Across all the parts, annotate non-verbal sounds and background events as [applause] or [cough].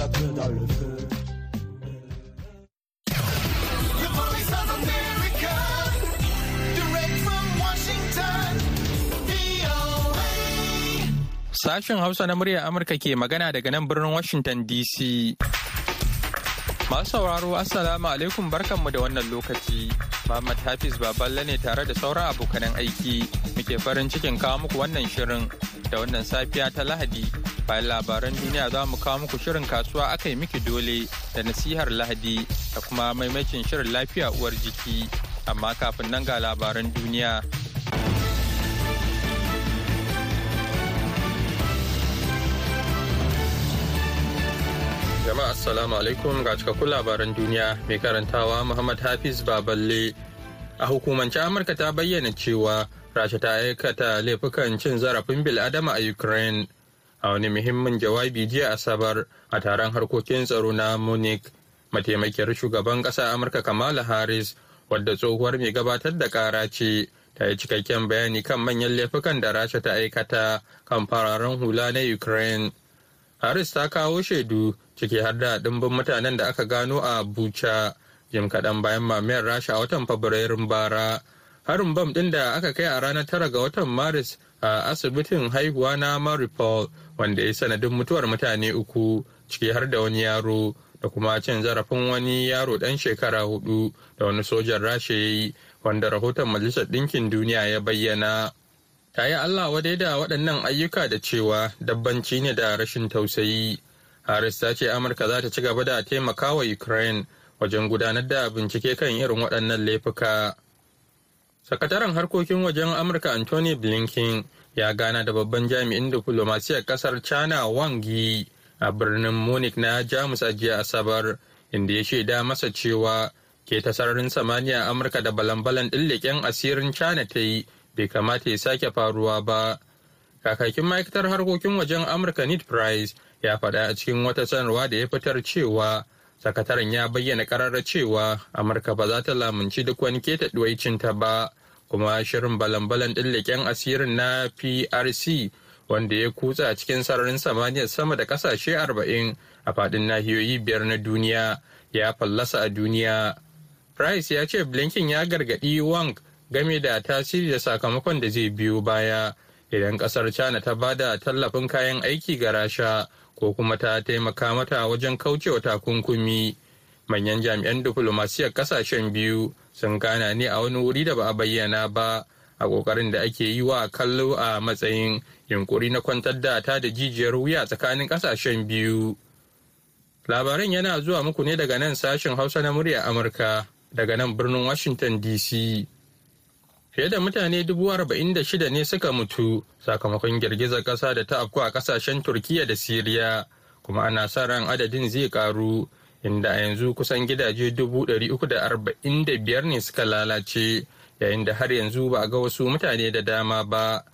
la peur dans le feu. Sashen Hausa na muryar Amurka ke magana daga nan birnin Washington DC. Masu sauraro Assalamu alaikum barkanmu da wannan lokaci. Muhammad Hafiz Baballe ne tare da sauran abokanan aiki. Muke farin cikin kawo muku wannan shirin da wannan safiya ta Lahadi. Bayan labaran duniya za mu kawo muku shirin kasuwa aka yi miki dole da nasihar Lahadi da kuma maimacin shirin lafiya uwar jiki. Amma kafin nan ga labaran duniya. Jama'a assalamu alaikum ga cikakkun labaran duniya mai karantawa Muhammad Hafiz Baballe. A hukumance Amurka ta bayyana cewa Rasha ta aikata laifukan cin zarafin bil'adama a Ukraine. A wani muhimmin jawabi jiya Asabar a taron harkokin tsaro na Munich, mataimakiyar shugaban ƙasa Amurka Kamala Harris, wadda tsohuwar mai gabatar da ƙara ce, ta yi cikakken bayani kan manyan laifukan da Rasha ta aikata kan fararen hula na Ukraine. Harris ta kawo shaidu ciki har da ɗimbin mutanen da aka gano a Bucha jim kaɗan bayan mamayar Rasha a watan Fabrairun bara. Harin bam ɗin da aka kai a ranar tara ga watan Maris a asibitin haihuwa na Maripol wanda ya sanadin mutuwar mutane uku ciki har da wani yaro da kuma cin zarafin wani yaro ɗan shekara huɗu da wani sojan Rasha ya yi wanda rahoton Majalisar Ɗinkin Duniya ya bayyana. ta yi Allah wadai da waɗannan ayyuka da cewa dabbanci ne da rashin tausayi. Harris ta ce Amurka za ta ci gaba da taimaka wa Ukraine wajen gudanar da bincike kan irin waɗannan laifuka. Sakataren harkokin wajen Amurka Anthony Blinken ya gana da babban jami'in diflomasiyar ƙasar China Wang Yi a birnin Munich na Jamus a jiya Asabar, inda ya shaida masa cewa ke ta sararin samaniya Amurka da balan-balan ɗin asirin China ta yi bai kamata ya sake faruwa ba. Kakakin ma'aikatar harkokin wajen Amurka Ned Price ya faɗa a cikin wata sanarwa da ya fitar cewa sakataren ya bayyana ƙararra cewa Amurka ba za ta lamunci duk wani keta ta ba, kuma shirin balan-balan ɗin leƙen asirin na PRC wanda ya kutsa cikin sararin samaniyar sama da ƙasashe arba'in a faɗin nahiyoyi biyar na duniya ya fallasa a duniya. Price ya ce Blinken ya gargaɗi Wang game da tasiri da sakamakon da zai biyo baya idan ƙasar china ta ba da tallafin kayan aiki ga rasha ko kuma ta taimaka mata wajen kaucewa takunkumi manyan jami'an diflomasiyar ƙasashen biyu sun gana ne a wani wuri da ba a bayyana ba a ƙoƙarin da ake yi wa kallo a matsayin yunkuri na kwantar da ta da jijiyar wuya tsakanin ƙasashen biyu. Labaran yana zuwa muku ne daga nan sashen hausa na murya amurka daga nan birnin washington dc Fiye da mutane dubu arba'in da shida ne suka mutu sakamakon girgizar ƙasa da ta afku a ƙasashen Turkiyya da Siriya, kuma ana sa ran adadin zai karu inda a yanzu kusan gidaje dubu uku da arba'in da biyar ne suka lalace, yayin da har yanzu ba a ga wasu mutane da dama ba.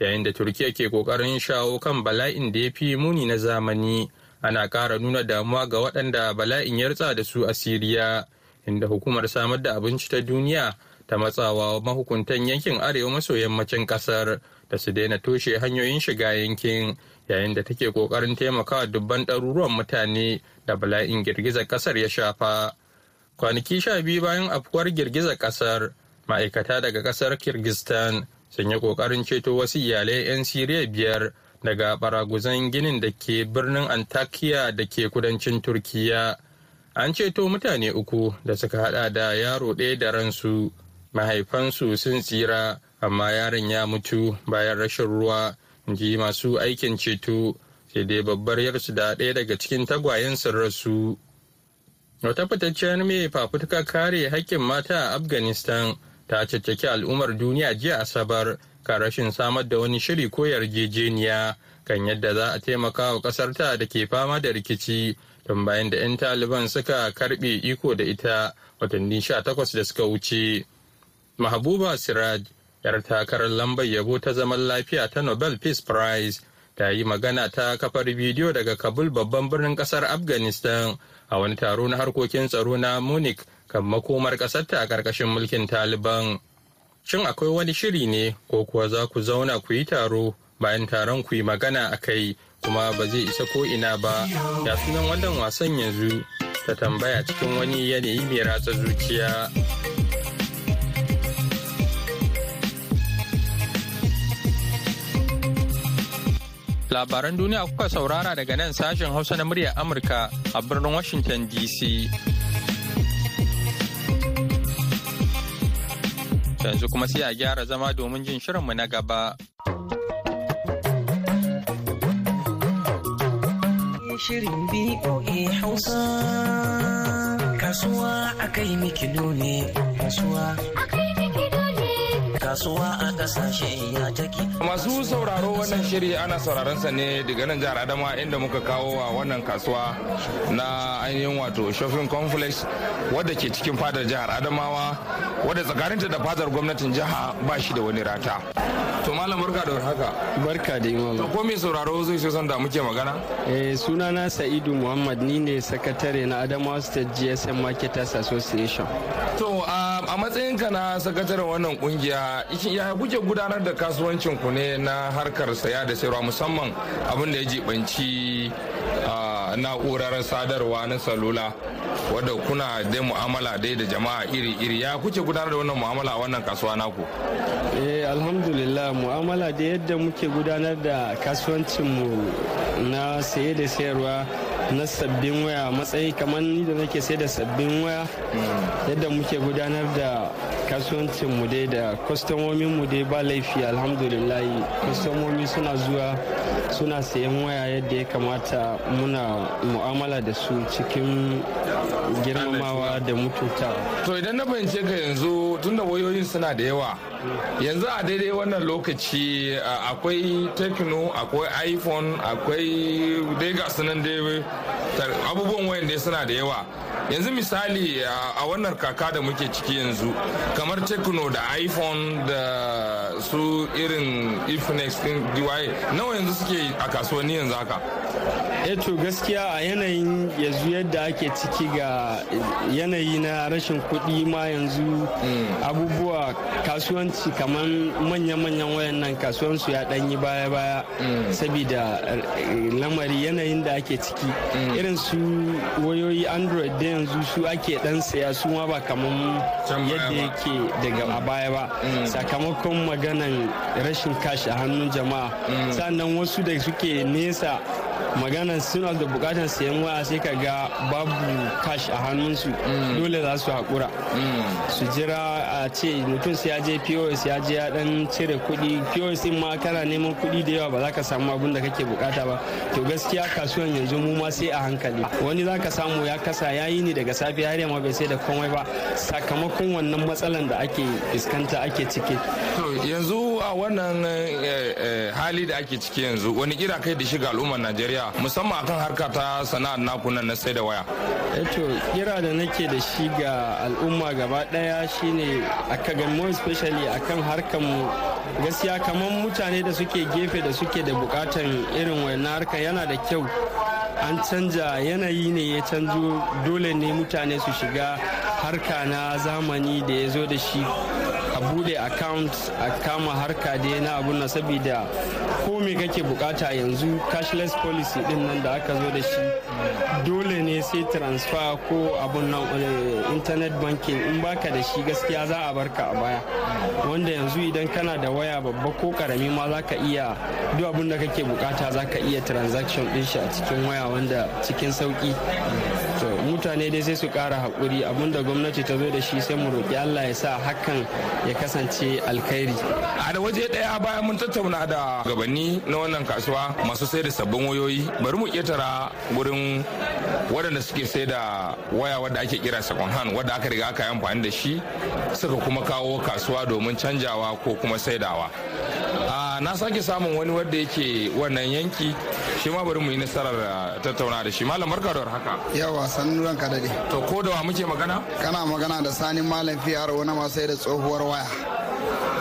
Yayin da Turkiyya ke ƙoƙarin shawo kan bala'in da ya fi muni na zamani, ana ƙara nuna damuwa ga waɗanda bala'in ya ritsa da su a Siriya, inda hukumar samar da abinci ta duniya ta matsawa mahukuntan yankin arewa maso yammacin ƙasar da su daina toshe hanyoyin shiga yankin yayin da take ƙoƙarin taimakawa dubban ɗaruruwan mutane da bala'in girgizar ƙasar ya shafa. Kwanaki sha biyu bayan afkuwar girgizar ƙasar ma'aikata daga ƙasar kirgistan sun yi ƙoƙarin ceto wasu iyalai 'yan siriya biyar daga baraguzan ginin da ke birnin antakya da ke kudancin turkiya an ceto mutane uku da suka hada da yaro ɗaya da ransu. Mahaifansu sun tsira amma yaron ya mutu bayan rashin ruwa. Ji masu aikin ceto sai dai babbar yarsu da ɗaya daga cikin tagwayen sun rasu wata fitacciyar mai fafutuka kare haƙƙin mata a afghanistan ta caccaki al'ummar duniya jiya asabar kan rashin samar da wani shiri ko yarjejeniya kan yadda za a taimaka wa ƙasarta da ke fama da rikici tun bayan da 'yan taliban suka karɓe iko da ita watanni 18 da suka wuce. Mahabuba Siraj, 'yar takarar lambar yabo ta zaman lafiya ta Nobel Peace Prize, ta yi magana ta kafar bidiyo daga Kabul babban birnin ƙasar Afghanistan a wani taro na harkokin tsaro na Munich kan makomar ƙasarta a ƙarƙashin mulkin Taliban. Shin akwai wani shiri ne ko kuwa za ku zauna ku yi taro bayan taron ku yi magana a kai? Kuma ba zai isa ko ina ba. Ya sunan wannan wasan yanzu? Ta tambaya cikin wani yanayi mai ratsa zuciya. Labaran duniya kuka saurara daga nan sashen hausa na muryar amurka a birnin washington dc yanzu kuma sai a gyara zama domin jin shirinmu na gaba. Shirin BOA Hausa. Kasuwa akai mikido ne Kasuwa kasuwa a ƙasashe ya take. Masu sauraro wannan shiri ana sauraron sa ne daga nan jihar Adama inda muka kawo wa wannan kasuwa na ainihin wato shopping complex wadda ke cikin fadar jihar Adamawa wadda tsakaninta da fadar gwamnatin jiha ba shi da wani rata. To malam barka da haka. Barka da imam. To ko mai sauraro zai so san da muke magana? Eh sunana Sa'idu Muhammad ni ne sakatare na Adamawa State GSM Marketers Association. To a matsayinka na sakataren wannan ƙungiya ya kuke gudanar da kasuwancin ku ne na harkar saya da sayarwa musamman abin da ya jibanci na'urar sadarwa na salula wadda kuna da mu'amala dai da jama'a iri-iri. Ya kuke gudanar da wannan mu'amala a wannan kasuwa naku? Eh alhamdulillah mu'amala da yadda muke gudanar da kasuwancinmu na saye da sayarwa na sabbin waya. Matsayi kamar ni da nake sai da sabbin waya yadda muke gudanar da kasuwancin mu dai da kwastomomin mu dai ba laifi alhamdulillah. Kwastomomi suna zuwa suna sayan waya yadda ya kamata. Muna mu'amala da su cikin girmamawa da mutunta. To idan na fahimce ka yanzu tunda wayoyin suna da yawa yanzu a daidai wannan lokaci akwai tekno akwai iphone akwai dai ga sunan dai abubuwan wayan dai suna da yawa. Yanzu misali a wannan kaka da muke ciki yanzu kamar tekno da iphone da su irin ifnex din diwaye nawa yanzu suke a kasuwanni yanzu haka? To gaskiya a yanayin yanzu yadda ake ciki ga yanayi na rashin kuɗi ma yanzu abubuwa kasuwanci kamar manya-manyan wayan nan kasuwansu ya ɗanyi baya-baya saboda lamari yanayin da ake ciki. Irin su wayoyi android da yanzu su ake ɗan saya su ma ba kamar yadda yake daga a baya ba. Sakamakon maganan rashin kashi a hannun jama'a. Sannan wasu da suke nesa magana suna da buƙatar sayan waya sai ka ga babu cash a hannunsu. Dole za su haƙura. Su jira a ce mutum sai ya je pos ya je ya dan cire kuɗi. Pos ma kana neman kuɗi da yawa ba za ka samu abin da kake buƙata ba. To gaskiya kasuwan yanzu mu ma sai a hankali. Wani za ka samu ya kasa ya yi ni daga safe har yamma bai sai da komai ba. Sakamakon wannan matsalan da ake fuskanta ake ciki. To yanzu a wannan hali da ake ciki yanzu wani kira kai da shiga al'ummar najeriya? Musamman akan harka ta sana'ar naku nan na sai da waya eto kira da nake da shi ga al'umma gaba ɗaya shine aka ga more especially akan harkar mu. Gaskiya kamar mutane da suke gefe da suke da bukatan irin wannan harka yana da kyau. An canja yanayi ne ya canzo dole ne mutane su shiga harka na zamani da ya zo da shi. A buɗe account a kama harka dai na abun na saboda ko me kake buƙata yanzu cashless policy ɗin nan da aka zo da shi dole ne sai transfer ko abun nan internet banking in baka da shi gaskiya za a barka a baya. Wanda yanzu idan kana da waya babba ko ƙarami ma za ka iya duk abun da kake buƙata za ka iya transaction din shi a cikin waya wanda cikin sauƙi mutane dai sai su kara haƙuri. Abinda gwamnati ta zo da shi sai mu roƙi allah ya sa hakan ya kasance alkhairi. A da waje ɗaya bayan mun tattauna da gabanni na wannan kasuwa masu sai da sabbin wayoyi. Bari mu ƙetara wurin waɗanda suke sai da waya wadda ake kira second hand wadda aka riga aka yi amfani da shi suka kuma kawo kasuwa domin canjawa ko kuma saidawa. Na sake samun wani wadda yake wannan yanki. Shi ma bari mu yi nasarar tattauna da shi. Malam barka da haka yawa sannu ranka daɗe to ko da wa muke magana? Kana magana da sani malam fiyar wani masu da tsohuwar waya.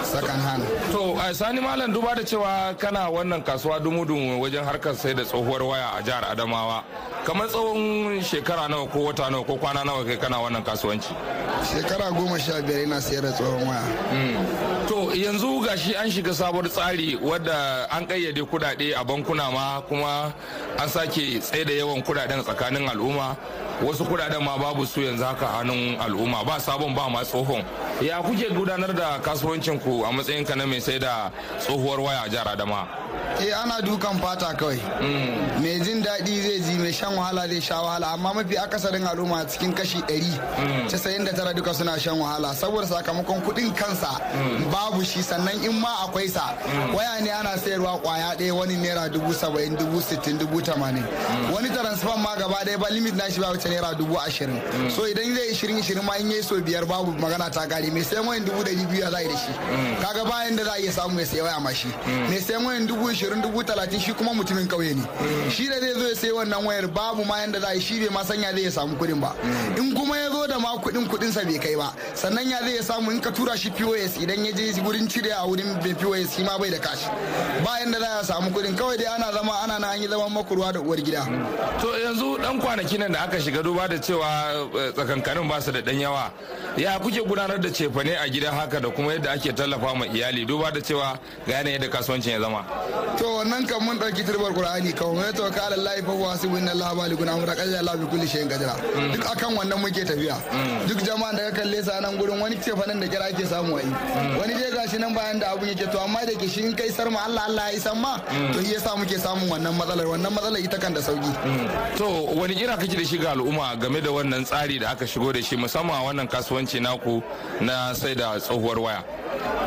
Second hand to sani malam duba da cewa kana wannan kasuwa dumu-dumu wajen harkar sai da tsohuwar waya a jihar adamawa. Kamar tsawon shekara nawa ko wata nawa ko kwana nawa kai kana wannan kasuwanci? Shekara goma sha biyar ina sayar da tsohon waya. To yanzu gashi an shiga sabuwar tsari wadda an kayyade kudade a bankuna ma kuma an sake tsaye da yawan kuɗaɗen tsakanin al'umma. Wasu kuɗaɗen ma babu su yanzu haka hannun al'umma. Ba sabon ba ma tsohon. Ya kuke gudanar da kasuwancin ku a matsayin ka na mai sai da tsohuwar waya a jihar adama? Eh ana dukan fata kawai. Mai jin daɗi zai ji mai shan wahala zai sha wahala. Amma mafi akasarin al'umma cikin kashi 100 casa'in da tara duka suna shan wahala. Saboda sakamakon kuɗin kansa babu shi sannan in ma akwai sa. Waya ne ana sayarwa ƙwaya ɗaya wani naira dubu saba'in dubu sittin dubu tamanin. Wani transfer ma gaba ɗaya ba limit na shi ba wuce naira dubu ashirin. So idan zai ishirin ishirin ma in yi so biyar babu magana ta gari mai sayan wayan dubu ɗari biyu za a yi da shi. Kaga bayan da za a iya samu mai sayan waya ma shi. Mai sayan wayan dubu ishirin dubu talatin shi kuma mutumin kauye ne. Shi da zai zo ya sayi wannan wayar babu ma yanda za a yi shi bai ma sanya zai ya samu kuɗin ba. In kuma ya zo da ma kuɗin kuɗin sa bai kai ba sannan ya zai ya samu in ka tura shi POS idan ya je wurin cire a wurin POS shi ma bai da cash. Ba yanda za a samu kuɗin kawai dai ana zama ana na an yi zaman makurwa da uwar gida. To yanzu dan kwanaki nan da aka shiga duba da cewa tsakankanin ba su da dan yawa ya kuke gudanar da cefane a gida haka da kuma yadda ake tallafa ma iyali? Duba da cewa ga yanayin yadda kasuwancin ya zama. To wannan kan mun ɗauki turbar qur'ani kawai. Mai to ka Allah fa wa sibu inna Allah baligun amra qad Allah bi kulli shay'in qadira. Duk akan wannan muke tafiya. Duk jama'an da ka kalle sa nan gurin wani ce fanan da kira ake samu wai wani dai gashi nan bayan da abun yake to amma da ke shi in kai sarma Allah Allah ya isan ma to shi yasa muke samun wannan matsalar. Wannan matsalar ita kan da sauƙi. To wani kira kake da shi ga al'umma game da wannan tsari da aka shigo da shi musamman a wannan kasuwanci naku na sai da tsohuwar waya?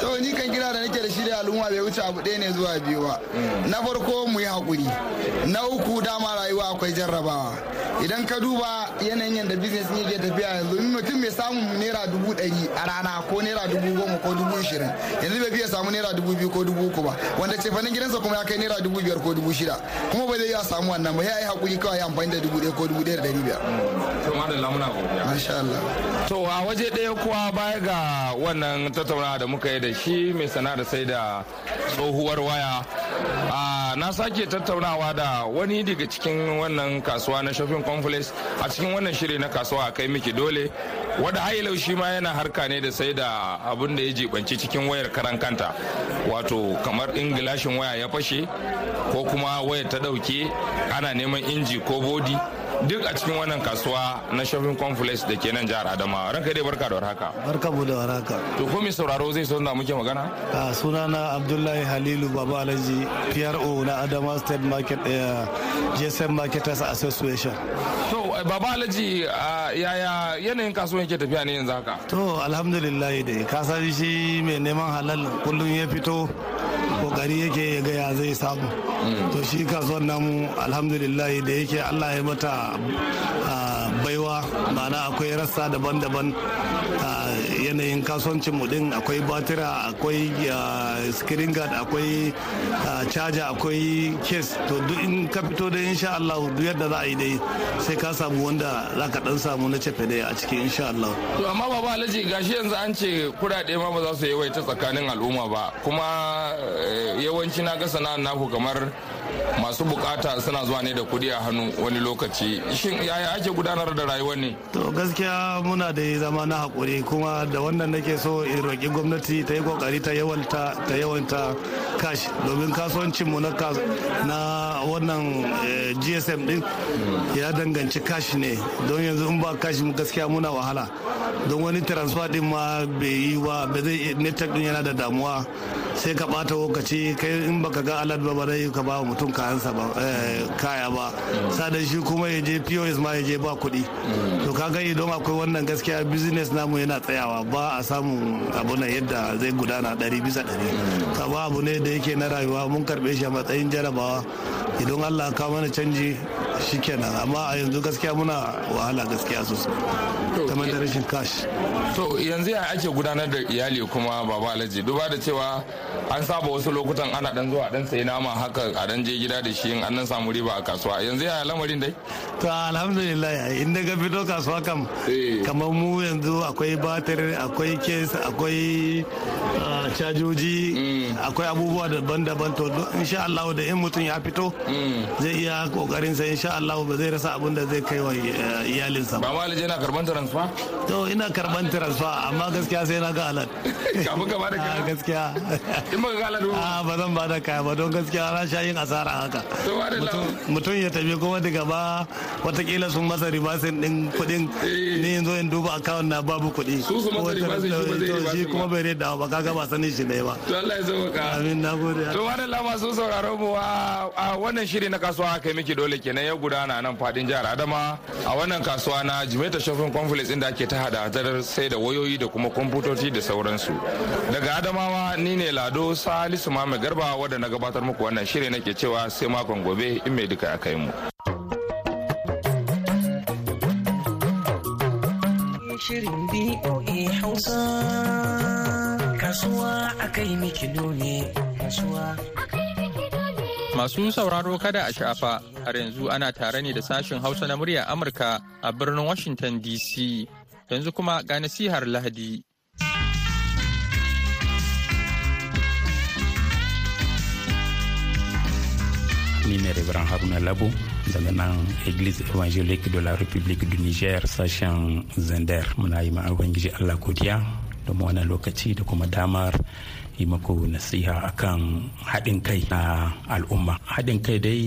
To ni kan kira da nake da shi da al'umma bai wuce abu ɗaya ne zuwa biyu ba. Na farko mu yi haƙuri na uku dama rayuwa akwai jarrabawa. Idan ka duba yanayin yadda business ne ke tafiya yanzu in mutum mai samun naira dubu ɗari a rana ko naira dubu goma ko dubu ishirin yanzu bai fiye samu naira dubu biyu ko dubu uku ba. Wanda ce fanin gidansa kuma ya kai naira dubu biyar ko dubu shida. Kuma ba zai iya samu wannan ba. Ya yi haƙuri kawai ya amfani da dubu ɗaya ko dubu ɗaya da ɗari biyar. to madalla muna godiya. Masha Allah. to a waje ɗaya kuwa baya ga wannan tattaunawa da muka yi da shi mai sana'ar sai da tsohuwar waya na sake tattaunawa da wani daga cikin wannan kasuwa na shopping complex. A cikin wannan shiri na kasuwa a kai miki dole wadda hailau shi ma yana harka ne da sai da abin da ya jibanci cikin wayar karan kanta. Wato kamar in gilashin waya ya fashe ko kuma wayar ta ɗauke ana neman inji ko bodi duk a cikin wannan kasuwa na shopping complex da ke nan jihar adamawa ranka dai barka da warhaka. Barka mu da warhaka. To ko mai sauraro zai so da muke magana? A sunana abdullahi halilu baba alhaji pro na adama state market uh, gsm marketers association. To baba alhaji yaya yanayin kasuwan ke tafiya ne yanzu haka? To alhamdulillah dai. Ka san shi mai neman halal kullum ya fito. Ƙoƙari yake ya ga ya zai samu. To shi kasuwan namu alhamdulillah da yake allah ya mata baiwa ma'ana akwai rassa daban-daban. Yanayin kasuwancin mu din akwai batira akwai screen guard akwai charger akwai case. To duk in ka fito da insha Allah duk yadda za a yi dai sai ka samu wanda za ka dan samu na cefe dai a cikin insha Allah to amma baba alhaji gashi yanzu an ce kudade ma ba za su yawaita tsakanin al'umma ba. Kuma yawanci na ga sana'ar naku kamar masu buƙata suna zuwa ne da kuɗi a hannu wani lokaci. Shin yaya ake gudanar da rayuwar ne? To gaskiya muna da zama na haƙuri kuma da wannan nake so in roƙi gwamnati ta yi ƙoƙari ta yawanta ta yawanta cash domin kasuwancin mu na wannan gsm din ya danganci cash ne. Don yanzu in ba cash mu gaskiya muna wahala. Don wani transfer din ma bai yi wa ba zai network din yana da damuwa. Sai ka bata lokaci kai in baka ga alad ba ba zai ka ba mutum kayansa ba kaya ba. Sadan shi kuma ya je pos ma ya je ba kuɗi. To kaga idan akwai wannan gaskiya business namu yana tsayawa. Ba a samun abu na yadda zai gudana ɗari bisa ɗari. Kama abu ne da yake na rayuwa mun karɓe shi a matsayin jarabawa. Idan allah ka mana canji shikenan amma a yanzu gaskiya muna wahala gaskiya sosai. Kamar da rashin cash. to yanzu ya ake gudanar da iyali kuma baba alhaji? Duba da cewa an saba wasu lokutan ana dan zuwa dan sayi nama haka a dan je gida da shi in an samu riba a kasuwa. Yanzu ya lamarin dai? To alhamdulillah inda ga fito kasuwa kam kamar mu yanzu akwai batir akwai kes akwai cajoji akwai abubuwa daban-daban. To insha Allah da in mutum ya fito zai iya ƙoƙarin sa insha insha Allah ba zai rasa abin da zai kai wa iyalinsa ba. Ma yana karɓan transfer? To ina karɓan transfer amma gaskiya sai na ga alat [laughs] kafin ka ba da kaya? [laughs] Gaskiya. In ba ga alat a ba zan ba da kaya ba don gaskiya na sha yin asara haka. Mutum ya tafi kuma daga ba wataƙila sun masa ribasin din kuɗin. Ne yanzu in duba akawun na babu kuɗi. Su su masa ribasin shi ba. kuma bai reda ba kaga ba sanin shi ne ba. To Allah ya sauka amin na gode. To wadanda masu sauraron mu a wannan shiri na kasuwa kai miki dole kenan. Ya gudana nan faɗin jihar Adama a wannan kasuwa na Jimeta Shopping Complex inda ake ta hada hadar sai da wayoyi da kuma kwamfutoci da sauransu. Daga Adamawa ni ne Lado Salisu Mame Garba wanda na gabatar muku wannan shiri nake cewa sai makon gobe in mai duka ya kai mu. Shirin kasuwa akai miki ne kasuwa Masu sauraro kada a shafa, har yanzu ana tare ne da sashen Hausa na murya Amurka a birnin Washington DC. Yanzu kuma ga nasihar Lahadi. Ni ne Reverend Haruna Labo daga nan Église Évangélique de la République du Niger sashen Zender. Muna yi ma Ubangiji Allah godiya domin wannan lokaci da kuma damar yi maku nasiha akan haɗin kai na al'umma. Haɗin kai dai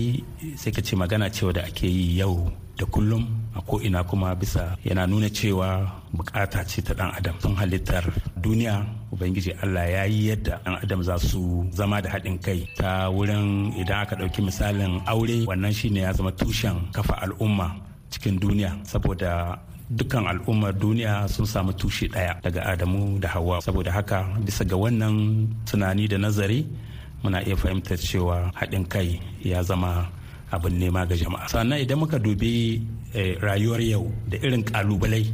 sai ka ce magana cewa da ake yi yau da kullum a ko'ina kuma bisa yana nuna cewa buƙata ce ta dan adam. Sun halittar duniya ubangiji allah ya yi yadda dan adam za su zama da haɗin kai. Ta wurin idan aka ɗauki misalin aure wannan shine ya zama tushen kafa al'umma cikin duniya. Saboda dukkan al'ummar duniya sun samu tushe ɗaya daga adamu da hawa. Saboda haka bisa ga wannan tunani da nazari muna iya fahimtar cewa haɗin kai ya zama abin nema ga jama'a. Sannan idan muka dubi rayuwar yau da irin ƙalubalai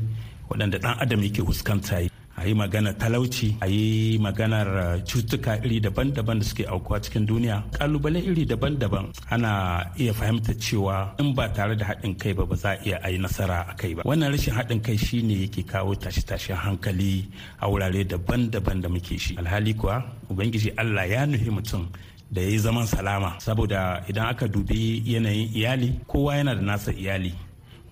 waɗanda ɗan adam yake fuskanta a yi magana talauci a yi maganar cutuka iri daban-daban da suke aukuwa cikin duniya. Kalubale iri daban-daban ana iya fahimtar cewa in ba tare da haɗin kai ba ba za a iya a yi nasara a kai ba. Wannan rashin haɗin kai shine yake kawo tashe-tashen hankali a wurare daban-daban da muke shi. Alhali kuwa ubangiji allah ya nufi mutum da ya yi zaman salama. Saboda idan aka dubi yanayin iyali kowa yana da nasa iyali.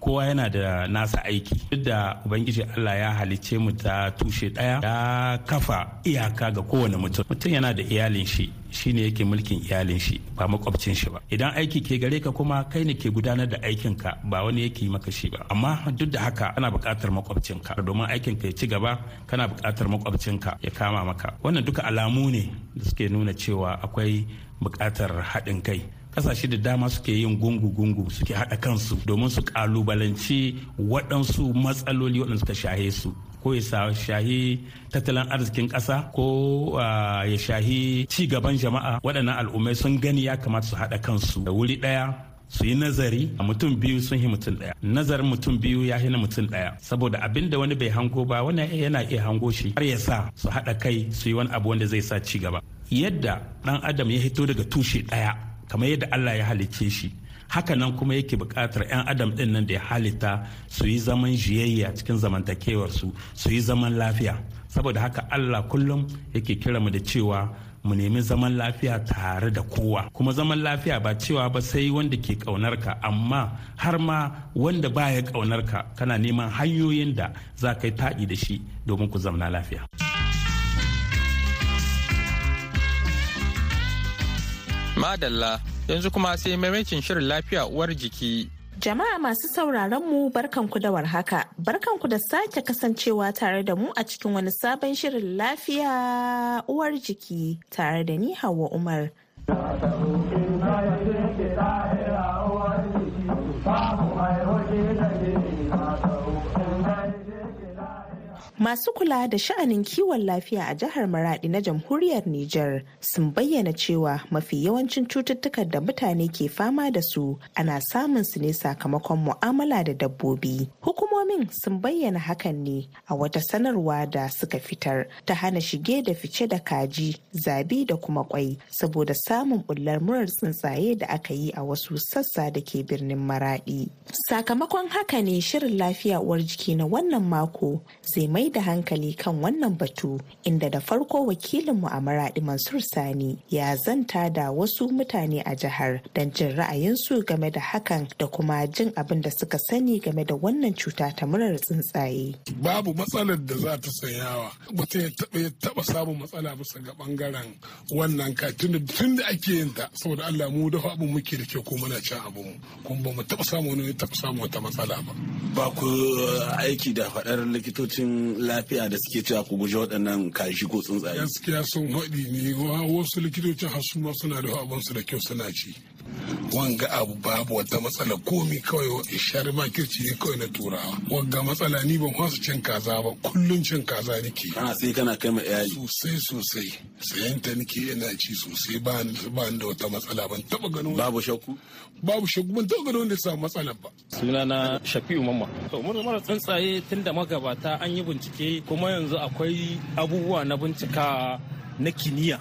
Kowa yana da nasa aiki. Duk da ubangiji allah ya halicce mu ta tushe ɗaya ya kafa iyaka ga kowane mutum. Mutum yana da iyalin shi shine yake mulkin iyalin shi ba makwabcin shi ba. Idan aiki ke gare ka kuma kai ne ke gudanar da aikin ka ba wani yake yi maka shi ba. Amma duk da haka ana buƙatar makwabcin ka domin aikin ka ya ci gaba kana buƙatar makwabcin ka ya kama maka. Wannan duka alamu ne da suke nuna cewa akwai buƙatar haɗin kai. Ƙasashe da dama suke yin gungu-gungu suke haɗa kansu domin su kalubalanci waɗansu matsaloli waɗanda suka shahe su. Ko ya shahi tattalin arzikin ƙasa ko ya shahi ci gaban jama'a. Waɗannan al'ummai sun gani ya kamata su haɗa kansu da wuri ɗaya su yi nazari. A mutum biyu sun yi mutum ɗaya. Nazarin mutum biyu ya na mutum ɗaya. Saboda abin da wani bai hango ba wani yana iya hango shi har ya sa su haɗa kai su yi wani abu wanda zai sa ci gaba yadda ɗan adam ya hito daga tushe ɗaya kamar yadda Allah ya halicce shi. Hakanan kuma yake buƙatar 'yan adam ɗin nan da ya halitta su yi zaman jiyayya cikin zamantakewarsu su yi zaman lafiya. Saboda haka Allah kullum yake kira mu da cewa mu nemi zaman lafiya tare da kowa. Kuma zaman lafiya ba cewa ba sai wanda ke ƙaunar ka amma har ma wanda baya ƙaunar ka kana neman hanyoyin da za ka yi taɗi da shi domin ku zamna lafiya. Madalla yanzu kuma sai maimacin shirin lafiya uwar jiki. Jama'a masu sauraron mu barkanku da warhaka. Barkanku da sake kasancewa tare da mu a cikin wani sabon shirin lafiya uwar jiki tare da ni Hauwa Umar. Masu kula da sha'anin kiwon lafiya a jihar Maradi na jamhuriyar Nijar sun bayyana cewa mafi yawancin cututtukan da mutane ke fama da su ana samun su ne sakamakon mu'amala da dabbobi. Hukumomin sun bayyana hakan ne a wata sanarwa da suka fitar ta hana shige da fice da kaji, zabi da kuma kwai saboda samun bullar murar tsuntsaye da aka yi a wasu sassa da ke birnin Maradi. Sakamakon haka ne shirin lafiya uwar jiki na wannan mako zai mai da hankali kan wannan batu inda da farko wakilinmu a Maradi Mansur Sani ya zanta da wasu mutane a jihar don jin ra'ayinsu game da hakan da kuma jin abin da suka sani game da wannan cuta ta murar tsuntsaye. Babu matsalar da za ta sanyawa mutum ya taɓa samun matsala bisa ga ɓangaren wannan ka tun da ake yin ta saboda Allah mu dafa abin muke da kyau ko muna cin abin mu kuma ba mu taɓa samu wani taɓa samu wata matsala ba. Ba ku aiki da faɗar likitocin lafiya da suke cewa ku guje waɗannan kashi ko tsuntsaye. Gaskiya sun haɗi ne wasu likitocin hasu ma suna da abinsu da kyau suna ci. Wanga abu babu wata matsala komi kawai shari makirci ne kawai na turawa. Wanga matsala ni ban kwasa cin kaza ba kullum cin kaza nake. Kana sai kana kai ma iyali. Sosai sosai. Sayan ta nake ina ci sosai ba ba da wata matsala ban taba ganin. Babu shakku. Babu shakku ban taba ganin wanda ya samu matsala ba. Sunana Shafi'u Mamma. To mara tsuntsaye tun da magabata an yi bincike kuma yanzu akwai abubuwa na bincika na kimiyya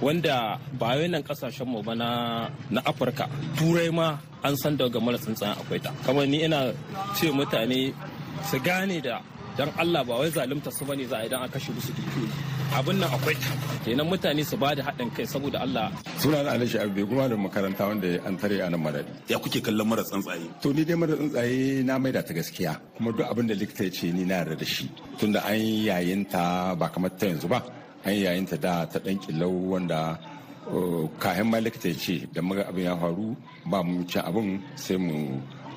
wanda ba nan ƙasashen mu ba na afirka. Turai ma an san daga mara tsuntsayen akwai ta. Kamar ni ina ce mutane su gane da dan Allah ba wai zalunta su ba ne za a idan aka kashe musu dukiyoyi. Abin nan akwai kenan mutane su ba da haɗin kai saboda Allah. Suna na Alishi Abbe kuma da makaranta wanda an tare a nan madadi. Ya kuke kallon mara tsuntsaye? To ni dai mara tsuntsaye na maida ta gaskiya kuma duk abin da likita ya ce ni na yarda da shi. Tunda an yayin ta ba kamar ta yanzu ba an yayin ta da ta dan killau wanda kayan ma likita ya ce da muga abin ya faru ba mu ci abin sai mu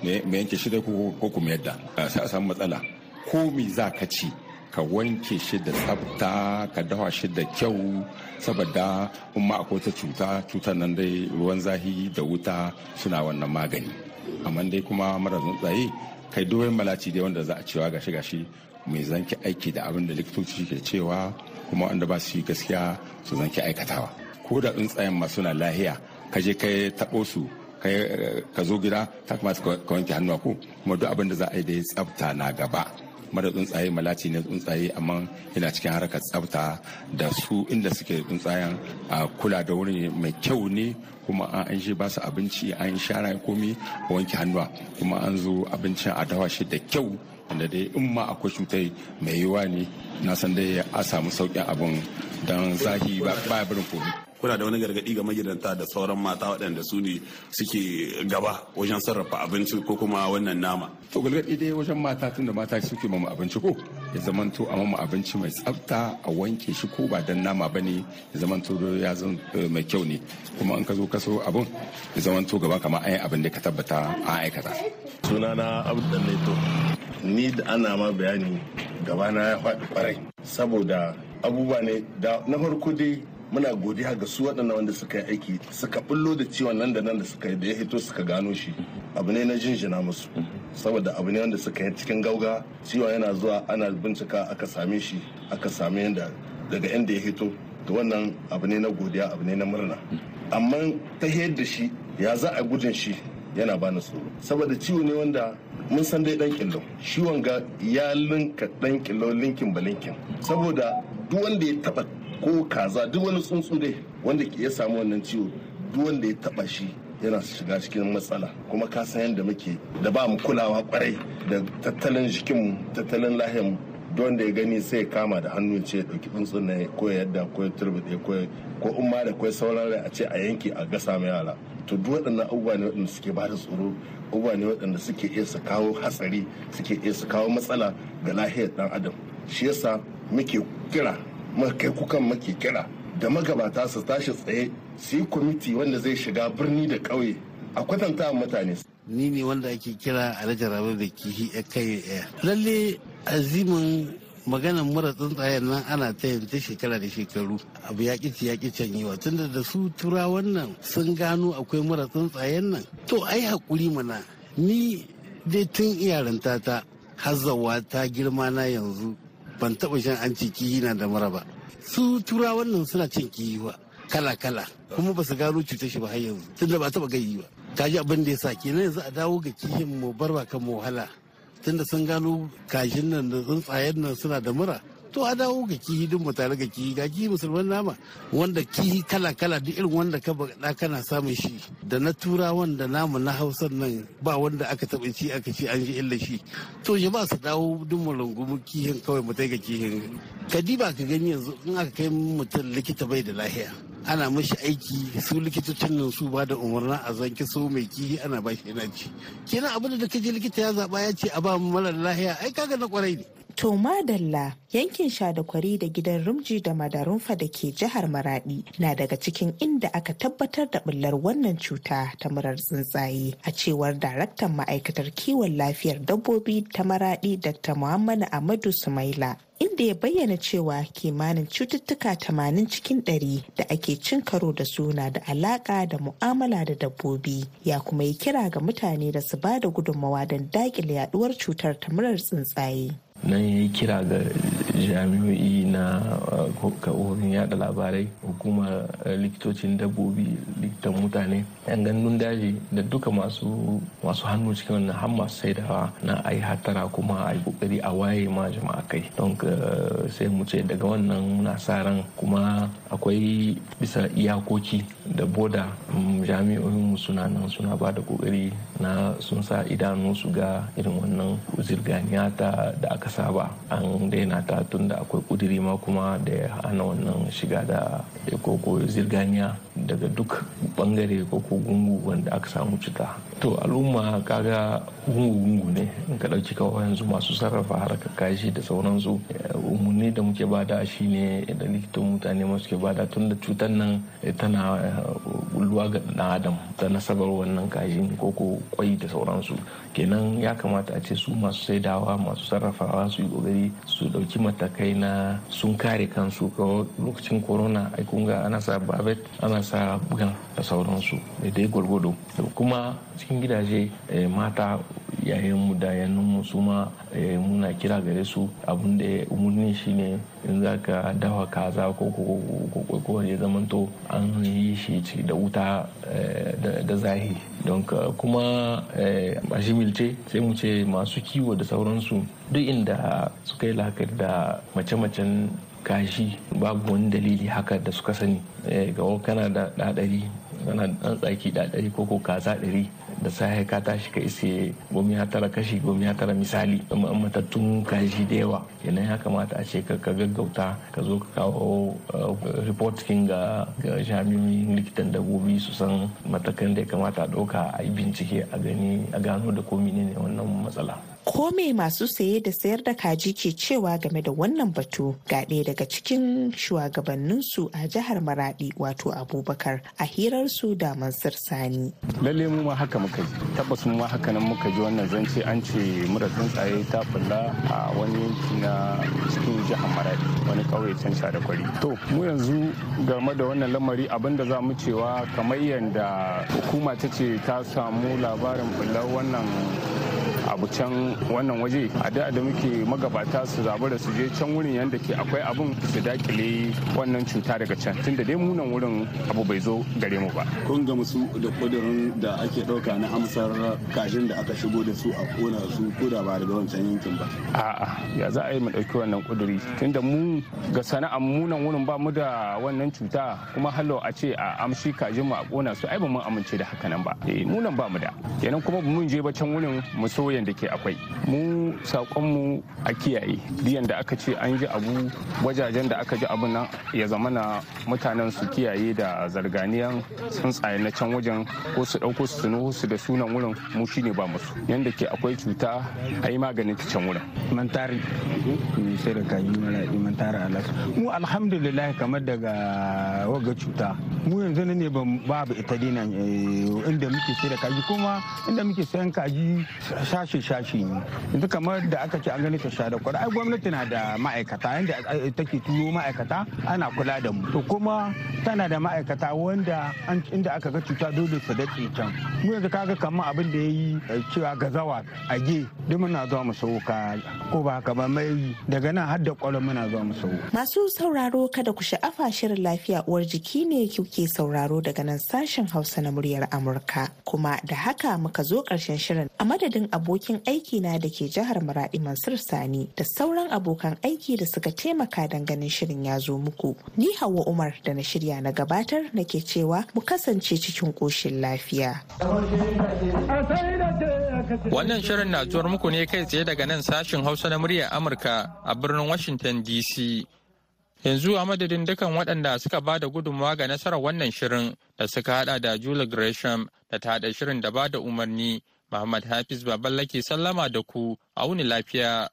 yanke shi da ko kuma yadda sai a samu matsala. Ko me za ka ci? Ka wanke shi da tsafta ka dafa shi da kyau. Saboda ma akwai ta cuta cutar nan dai ruwan zahi da wuta suna wannan magani. Amma dai kuma mara tsuntsaye kai doyen malaci dai wanda za a cewa gashi gashi mai zanki aiki da abin da likitoci ke cewa kuma wanda ba su yi gaskiya su zanki aikatawa. Ko da tsuntsayen masu na lahiya ka je kai taɓo su ka zo gida ta kamata ka wanke hannuwa ko kuma duk abin da za a yi da ya tsafta na gaba. Mara tsuntsaye malaci ne tsuntsaye amma yana cikin harkar tsafta da su inda suke tsuntsayen a kula da wurin mai kyau ne kuma an shi ba su abinci an shara komi a wanke hannuwa kuma an zo abincin a dawa shi da kyau wanda dai in ma akwai cutai mai yiwa ne na san dai a samu sauƙin abin don zahi ba barin komi. Kuna da wani gargaɗi ga magidanta da sauran mata waɗanda su ne suke gaba wajen sarrafa abinci ko kuma wannan nama. To gargaɗi dai wajen mata tunda mata suke mamu abinci ko ya zamanto a mamu abinci mai tsafta a wanke shi ko ba dan nama ba ne ya zamanto ya zan mai kyau ne kuma in ka zo ka so abin ya zamanto gaban kamar an yi abin da ka tabbata an aikata. Sunana Abdul Leto ni da ana ma bayani gabana ya faɗi ƙwarai saboda abubuwa ne da na farko dai muna godiya ga su waɗannan wanda suka yi aiki suka bullo da ciwon nan da nan da suka yi da ya hito suka gano shi. Abu ne na jinjina musu saboda abu ne wanda suka yi cikin gauga ciwon yana zuwa ana bincika aka same shi aka same yadda daga inda ya hito. To wannan abu ne na godiya abu ne na murna. Amma ta da shi ya za a gudun shi yana bani tsoro. Saboda ciwo ne wanda mun san dai dan killo shi wanga ya linka dan killo linkin ba linkin. Saboda duk wanda ya taba ko kaza duk wani tsuntsu dai wanda ya samu wannan ciwo duk wanda ya taba shi yana shiga cikin matsala. Kuma ka san yadda muke da ba mu kulawa ƙwarai da tattalin jikinmu tattalin lahiyarmu duk wanda ya gani sai ya kama da hannu ce ya ɗauki tsuntsun na ko ya yadda ko ya turbide ko ko in ma da kwai sauran rai a ce a yanke a gasa mai yara. To duk waɗannan abubuwa ne waɗanda suke ba da tsoro abubuwa ne waɗanda suke iya su kawo hatsari suke iya su kawo matsala ga lahiyar ɗan adam. Shi yasa muke kira kai kukan muke kira da magabata su tashi tsaye su yi kwamiti wanda zai shiga birni da ƙauye a kwatanta mutane. Ni ne wanda ake kira a rabe da kihi a kai lalle azimin maganan mura tsuntsayen nan ana ta ta shekara da shekaru. Abu ya ƙi ya ƙi canyewa. Tunda da su tura wannan sun gano akwai mura tsuntsayen nan. To ai haƙuri mana. Ni dai tun iyaranta ta hazzawa ta girma na yanzu ban taɓa shan an ci kihi na da mura ba. Su tura wannan suna cin kihi ba kala kala kuma ba su gano cutar shi ba har yanzu tunda ba taɓa gayi ba. Kaji abin da ya sa kenan yanzu a dawo ga kihin mu bar ba kan mu wahala tunda sun gano kashin nan da tsuntsayen nan suna da mura. To a dawo ga kihi duk mu tare ga kihi ga kihi musulman nama wanda kihi kala kala duk irin wanda ka ba da kana samun shi. Da na tura wanda namu na hausa nan ba wanda aka taba ci aka ci an ji illa shi. To ya ba su dawo duk mu rungumu kihin kawai mu ga kihin. Kadiba ka gani yanzu in aka kai mutum likita bai da lahiya ana mashi aiki su likitocin nan su ba da umarna a zanki so mai kihi ana ba shi yana ci. Kenan abin da kaje likita ya zaba ya ce a ba mara lahiya ai kaga na ƙwarai ne. To Madalla yankin Shadakwari da gidan Rumji da Madarunfa da ke jihar Maradi na daga cikin inda aka tabbatar da bullar wannan cuta ta murar tsuntsaye a cewar daraktan ma'aikatar kiwon lafiyar dabbobi ta Maradi Dr. Muhammadu Ahmadu Sumaila. inda ya bayyana cewa kimanin cututtuka 80 cikin 100 da ake cin karo da su na da alaka da mu'amala da dabbobi ya kuma yi kira ga mutane da su ba da gudunmawa don daƙile yaduwar cutar ta murar tsuntsaye. Nan ya yi kira ga jami'o'i na ka'orin yada labarai hukumar likitocin dabbobi likitan mutane yan gandun daji da duka masu masu hannu cikin wannan har masu saidawa na ai hatara kuma a yi ƙoƙari a waye ma jama'a kai. Don sai mu ce daga wannan muna sa ran kuma akwai bisa iyakoki da boda jami'o'in suna nan suna ba da ƙoƙari na sun sa idanu su ga irin wannan zirganiya ta da aka saba. An daina ta tun da akwai kudiri ma kuma da hana wannan shiga da koko zirganiya daga duk ɓangare ko gungu wanda aka samu cuta to al'umma kaga gungu-gungu ne. In ka ɗauki kawai yanzu masu sarrafa harkar kashi da sauransu umarni da muke ba da shine da likitan mutane masu ke ba da tun da cutar nan tana bulluwa ga ɗan adam ta nasabar wannan kashin ko ko kwai da sauransu. Kenan ya kamata a ce su masu saidawa masu sarrafawa su yi ƙoƙari su ɗauki matakai na sun kare kansu. Lokacin corona ai kun ga ana sa babet ana sa bugan da sauransu. Da dai gwargwado kuma cikin gidaje mata yayin mu da mu su ma muna kira gare su. Abin da umarni shine in za ka dawa kaza ko ko ya zamanto an yi shi da wuta da zahi. Don kuma a jimilce sai mu ce masu kiwo da sauransu duk inda suka yi lakar da mace-macen kashi babu wani dalili haka da suka sani. Ga kana da ɗaɗari kana ɗan tsaki ɗaɗari ko ko kaza ɗari da sahe ka tashi ka ise gomi ya tara kashi gomi ya tara misali. Matattun kashi da yawa kenan ya kamata a ce ka gaggauta ka zo ka kawo report kin ga jami'in likitan dabbobi su san matakan da ya kamata a ɗauka a yi bincike a gani a gano da ko ne wannan matsala. Ko me masu saye da sayar da kaji ke cewa game da wannan batu? Ga ɗaya daga cikin shugabanninsu a jihar maradi wato abubakar a hirarsu da mansur sani. Lalle mu ma haka muka ji tabbas mu ma haka nan muka ji wannan zance. An ce mura tsuntsaye ta bulla a wani yanki na cikin jihar maradi wani kauye can sha da kwari to mu yanzu game da wannan lamari abin da za mu cewa kamar yadda hukuma ta ce ta samu labarin bullar wannan abu can wannan waje. A da da muke magabata su zabu da su je can wurin yadda ke akwai abun su daƙile wannan cuta daga can. Tunda dai munan wurin abu bai zo gare mu ba. Kun ga musu da kudirin da ake ɗauka na amsar kajin da aka shigo da su a kona su ko da ba daga wancan yankin ba? A'a ya za a yi mu ɗauki wannan kuduri tunda mu ga sana'ar munan wurin ba mu da wannan cuta kuma hallo a ce a amshi kajin mu a kona su ai ba mun amince da haka nan ba. Eh munan ba mu da. Kenan kuma mun je ba can wurin mu so da ke akwai. Mu sakonmu a kiyaye diyan da aka ce an ji abu wajajen da aka ji abu nan ya zama na mutanen su kiyaye da zarganiyan tsuntsaye na can wajen ko su ɗauko su tuno su da sunan wurin mu shine ba musu yanda ke akwai cuta a yi maganin ta can wurin. Mantari sai da kaji mara mantari alas mu alhamdulillah kamar daga waga cuta. Mu yanzu ne babu ita dina inda muke sai da kaji. Kuma inda muke sayan kaji shashe-shashe ne. Yanzu kamar da aka ce an gani ta sha da kwara ai gwamnati na da ma'aikata yadda take turo ma'aikata ana kula da mu. To kuma tana da ma'aikata wanda inda aka ga cuta dole su daɗe can. Mu yanzu kaga kamar abin da ya yi cewa gazawa a ge duk muna zuwa mu sau ka ko ba haka ba mai daga nan har da kwalon muna zuwa mu sau masu sauraro kada ku sha'afa shirin lafiya uwar jiki ne kuke sauraro daga nan sashen hausa na muryar amurka. Kuma da haka muka zo ƙarshen shirin. A madadin abokin abokin aiki na da ke jihar Maradi Mansur Sani da sauran abokan aiki da suka taimaka don ganin shirin ya zo muku. Ni Hauwa Umar da na shirya na gabatar nake cewa mu kasance cikin ƙoshin lafiya. Wannan shirin na zuwar muku ne kai tsaye daga nan sashin Hausa na muryar Amurka a birnin Washington DC. Yanzu a madadin dukan waɗanda suka ba da gudunmawa ga nasarar wannan shirin da suka hada da Julie Gresham da ta haɗa shirin da ba da umarni, Muhammad Hafiz Baballake sallama da ku, a wuni lafiya.